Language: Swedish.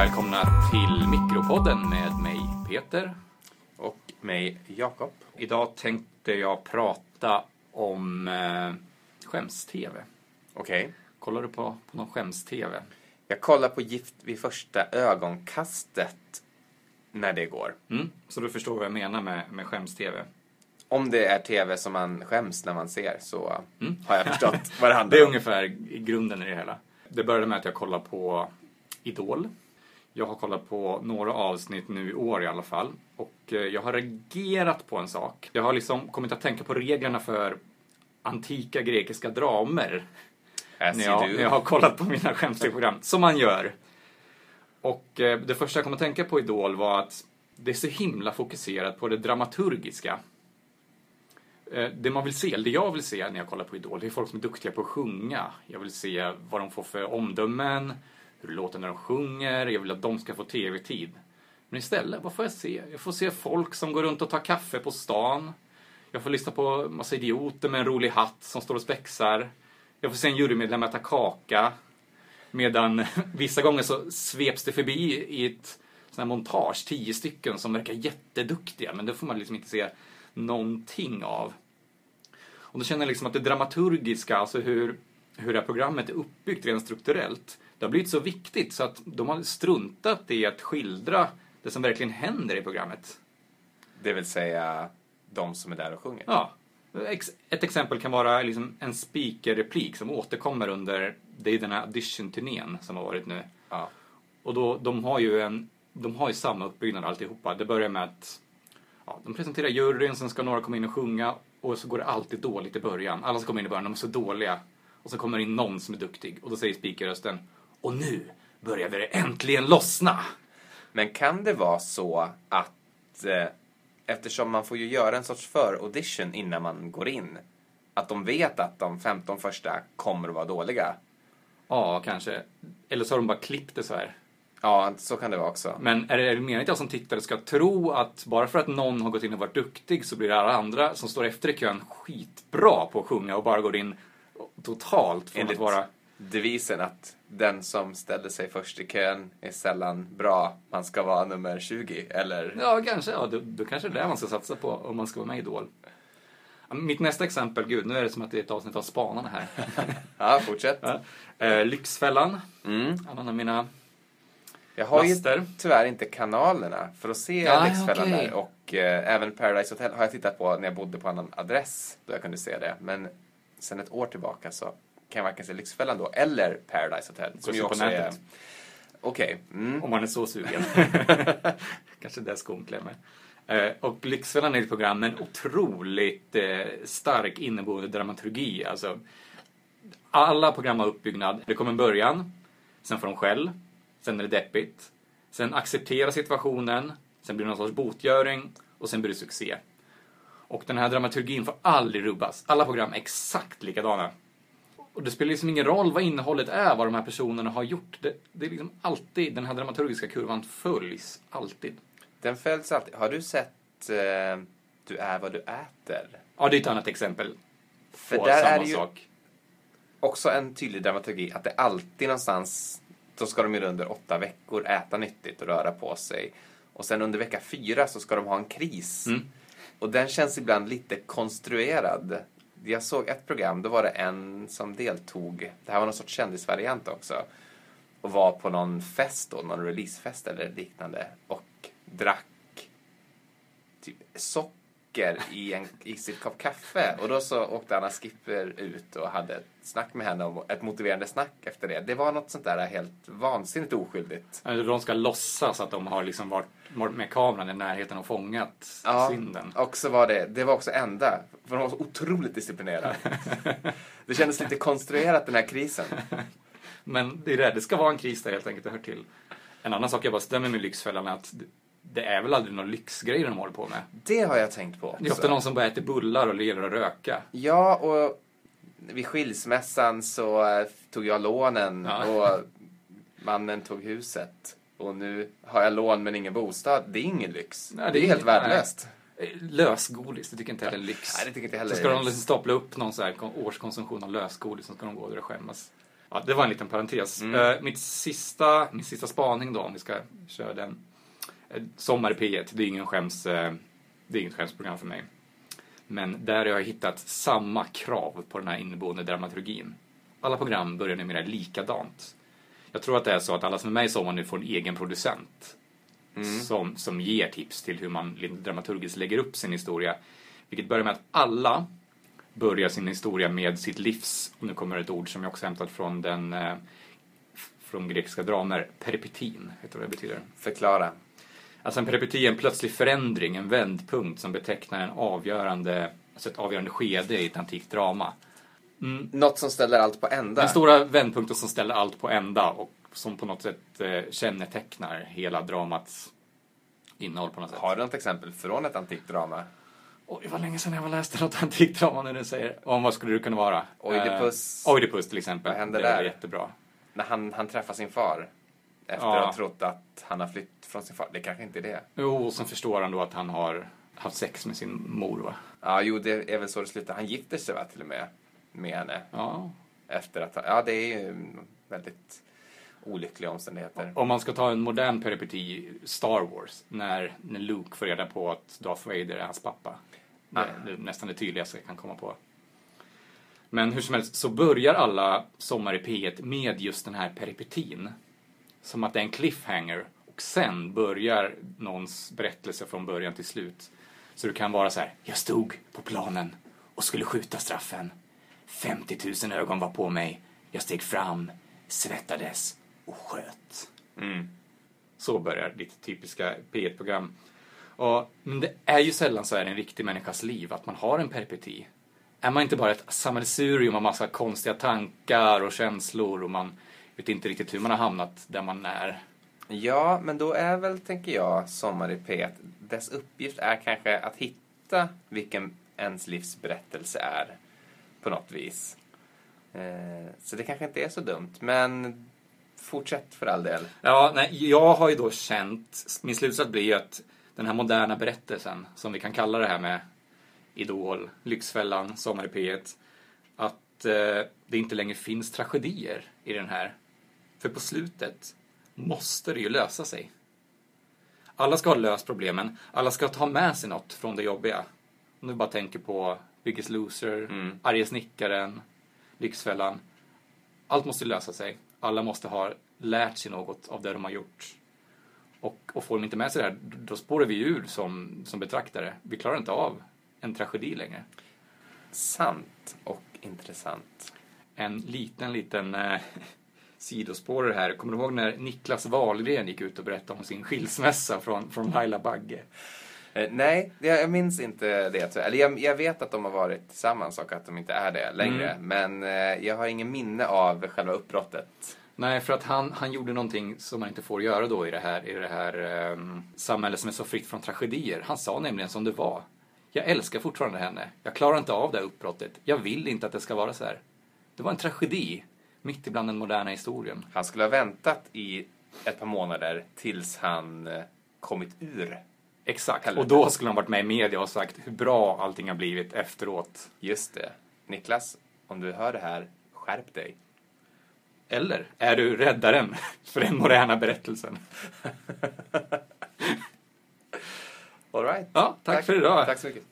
välkomna till Mikropodden med mig Peter. Och mig Jakob. Idag tänkte jag prata om eh, skäms-tv. Okej. Kollar du på, på någon skäms-tv? Jag kollar på Gift vid första ögonkastet när det går. Mm? Så du förstår vad jag menar med, med skäms-tv? Om det är tv som man skäms när man ser så Mm. har jag förstått vad det handlar Det är om. ungefär grunden i det hela. Det började med att jag kollade på Idol. Jag har kollat på några avsnitt nu i år i alla fall. Och eh, jag har reagerat på en sak. Jag har liksom kommit att tänka på reglerna för antika grekiska dramer. As när jag, när jag har kollat på mina skämsprogram, som man gör. Och eh, det första jag kom att tänka på Idol var att det är så himla fokuserat på det dramaturgiska. Eh, det man vill se, eller det jag vill se när jag kollar på Idol, det är folk som är duktiga på att sjunga. Jag vill se vad de får för omdömen, hur det låter när de sjunger, jag vill att de ska få tv-tid. Men istället, vad får jag se? Jag får se folk som går runt och tar kaffe på stan. Jag får lyssna på massa idioter med en rolig hatt som står och spexar. Jag får se en jurymedlem äta kaka. Medan vissa gånger så sveps det förbi i ett sånt här montage, tio stycken som verkar jätteduktiga, men det får man liksom inte se någonting av. Och då känner jag liksom att det dramaturgiska, alltså hur, hur det här programmet är uppbyggt rent strukturellt, det har blivit så viktigt så att de har struntat i att skildra det som verkligen händer i programmet. Det vill säga de som är där och sjunger. Ja. Ett exempel kan vara liksom en speaker-replik som återkommer under, det är den här audition-turnén som har varit nu. Ja. Och då, de har ju en, de har ju samma uppbyggnad alltihopa. Det börjar med att ja, de presenterar juryn, sen ska några komma in och sjunga och så går det alltid dåligt i början. Alla som kommer in i början, de är så dåliga. Och så kommer det in någon som är duktig och då säger speakerrösten Och nu började det äntligen lossna! Men kan det vara så att eh, eftersom man får ju göra en sorts för-audition innan man går in, att de vet att de 15 första kommer att vara dåliga? Ja, kanske. Eller så har de bara klippt det så här. Ja, så kan det vara också. Men är det, är det meningen att jag som tittare ska tro att bara för att någon har gått in och varit duktig så blir alla andra som står efter i kön skitbra på att sjunga och bara går in totalt från Enligt att vara... devisen att den som ställer sig först i kön är sällan bra. Man ska vara nummer 20, eller? Ja, kanske. Ja, då, då kanske det är det man ska satsa på om man ska vara med i Idol. Mitt nästa exempel, gud, nu är det som att det är ett avsnitt av Spanarna här. Ja, fortsätt. Ja. Eh, Lyxfällan, Mm. annan av mina Jag har ju laster. tyvärr inte kanalerna för att se Ja, Lyxfällan okej. där. Och eh, även Paradise Hotel har jag tittat på när jag bodde på annan adress då jag kunde se det. Men sen ett år tillbaka så kan jag varken se Lyxfällan då eller Paradise Hotel. Går se på nätet. Okej. Mm. Om man är så sugen. Kanske där skon klämmer. Eh, och Lyxfällan är ett program med en otroligt eh, stark inneboende dramaturgi. Alltså, alla program har uppbyggnad. Det kommer en början, sen får de skäll, sen är det deppigt, sen acceptera situationen, sen blir det någon sorts botgöring och sen blir det succé. Och den här dramaturgin får aldrig rubbas. Alla program är exakt likadana. Och det spelar liksom ingen roll vad innehållet är, vad de här personerna har gjort. Det, det är liksom alltid, den här dramaturgiska kurvan följs alltid. Den följs alltid. Har du sett eh, Du är vad du äter? Ja, det är ett annat exempel För på där samma är det ju sak. också en tydlig dramaturgi att det alltid någonstans, då ska de ju under åtta veckor äta nyttigt och röra på sig. Och sen under vecka fyra så ska de ha en kris. Mm. Och den känns ibland lite konstruerad. Jag såg ett program, då var det en som deltog, det här var någon sorts kändisvariant också, och var på någon fest då, någon releasefest eller liknande, och drack typ socker i, en, i sitt kopp kaffe. Och då så åkte Anna Skipper ut och hade ett snack med henne, om ett motiverande snack efter det. Det var något sånt där helt vansinnigt oskyldigt. Eller de ska låtsas att de har liksom varit med kameran i närheten och fångat Ja, synden. och så var det, det var också enda, för de var så otroligt disciplinerade. det kändes lite konstruerat den här krisen. Men det är det, det ska vara en kris där helt enkelt, det hör till. En annan sak jag bara stämmer med Lyxfällan är att det- det är väl aldrig några lyxgrejer de håller på med. Det har jag tänkt på. Det är ofta någon som bara äter bullar och ler och röka. Ja, och vid skilsmässan så eh, tog jag lånen Ja. och mannen tog huset. Och nu har jag lån men ingen bostad. Det är ingen lyx. Nej, det, är helt nej. värdelöst. Eh, Lösgodis, det tycker inte heller är lyx. Nej, det tycker inte Så heller ska de är liksom stapla upp någon så här kon- årskonsumtion av lösgodis, så ska de gå där och skämmas. Ja, det var en liten parentes. Mm. Eh, mitt sista, min sista spaning då, om vi ska köra den. Sommar i P1, det är ingen skäms, eh, det är inget skämsprogram för mig. Men där har jag hittat samma krav på den här inneboende dramaturgin. Alla program börjar numera likadant. Jag tror att det är så att alla som är med i Sommar nu får en egen producent. Som, som ger tips till hur man dramaturgiskt lägger upp sin historia. Vilket börjar med att alla börjar sin historia med sitt livs, och nu kommer ett ord som jag också hämtat från den eh, från grekiska dramer, peripetin, vet du vad det betyder? Förklara. Alltså en peripeti är en plötslig förändring, en vändpunkt som betecknar en avgörande, alltså ett avgörande skede i ett antikt drama. Något som ställer allt på ända. Den stora vändpunkten som ställer allt på ända och som på något sätt eh, kännetecknar hela dramats innehåll på något sätt. Har du något exempel från ett antikt drama? Oj, vad länge sedan jag läste något antikt drama nu du säger. Om vad skulle det kunna vara? Oidipus. Eh, Oidipus till exempel. Vad händer det är där? jättebra. När han, han träffar sin far. Efter Ja. att ha trott att han har flytt från sin far. Det kanske inte är det. Jo, och sen förstår han då att han har haft sex med sin mor va? Ja, jo, det är väl så det slutar. Han gifter sig va, till och med med henne. Ja. Efter att ha, Ja, det är ju väldigt olyckliga omständigheter. Om man ska ta en modern peripeti, Star Wars, när, när Luke får reda på att Darth Vader är hans pappa. Det, det är nästan det tydligaste jag kan komma på. Men hur som helst så börjar alla Sommar i P1 med just den här peripetin. Som att det är en cliffhanger. Och sen börjar någons berättelse från början till slut. Så det kan vara så här, jag stod på planen och skulle skjuta straffen. 50 000 ögon var på mig. Jag steg fram, svettades och sköt. Mm. Så börjar ditt typiska P1-program. Och, men det är ju sällan så här en riktig människas liv att man har en peripeti. Är man inte bara ett sammelsurium av massa konstiga tankar och känslor och man vet inte riktigt hur man har hamnat där man är. Ja, men då är väl, tänker jag, Sommar i P1, dess uppgift är kanske att hitta vilken ens livsberättelse är på något vis. Eh, så det kanske inte är så dumt, men fortsätt för all del. Ja, nej, jag har ju då känt, min slutsats blir ju att den här moderna berättelsen, som vi kan kalla det här med Idol, Lyxfällan, Sommar i P1, att eh, det inte längre finns tragedier i den här. För på slutet måste det ju lösa sig. Alla ska ha löst problemen, alla ska ta med sig något från det jobbiga. Om du bara tänker på Biggest Loser, Mm. Arga snickaren, Lyxfällan. Allt måste lösa sig. Alla måste ha lärt sig något av det de har gjort. Och, och får de inte med sig det här, då spårar vi ur som, som betraktare. Vi klarar inte av en tragedi längre. Sant och intressant. En liten, liten eh, sidospårare här. Kommer du ihåg när Niklas Wahlgren gick ut och berättade om sin skilsmässa från, från Laila Bagge? Eh, nej, jag, minns inte det. Eller jag, jag vet att de har varit tillsammans och att de inte är det längre. Men eh, jag har ingen minne av själva uppbrottet. Nej, för att han, han gjorde någonting som man inte får göra då i det här, i det här ehm, samhället som är så fritt från tragedier. Han sa nämligen som det var. Jag älskar fortfarande henne. Jag klarar inte av det här uppbrottet. Jag vill inte att det ska vara så här. Det var en tragedi mitt ibland den moderna historien. Han skulle ha väntat i ett par månader tills han eh, kommit ur. Exakt. Helvete. Och då skulle han varit med i media och sagt hur bra allting har blivit efteråt. Just det. Niklas, om du hör det här, skärp dig. Eller är du räddaren för den moderna berättelsen? All right. Ja, tack för idag. Tack så mycket.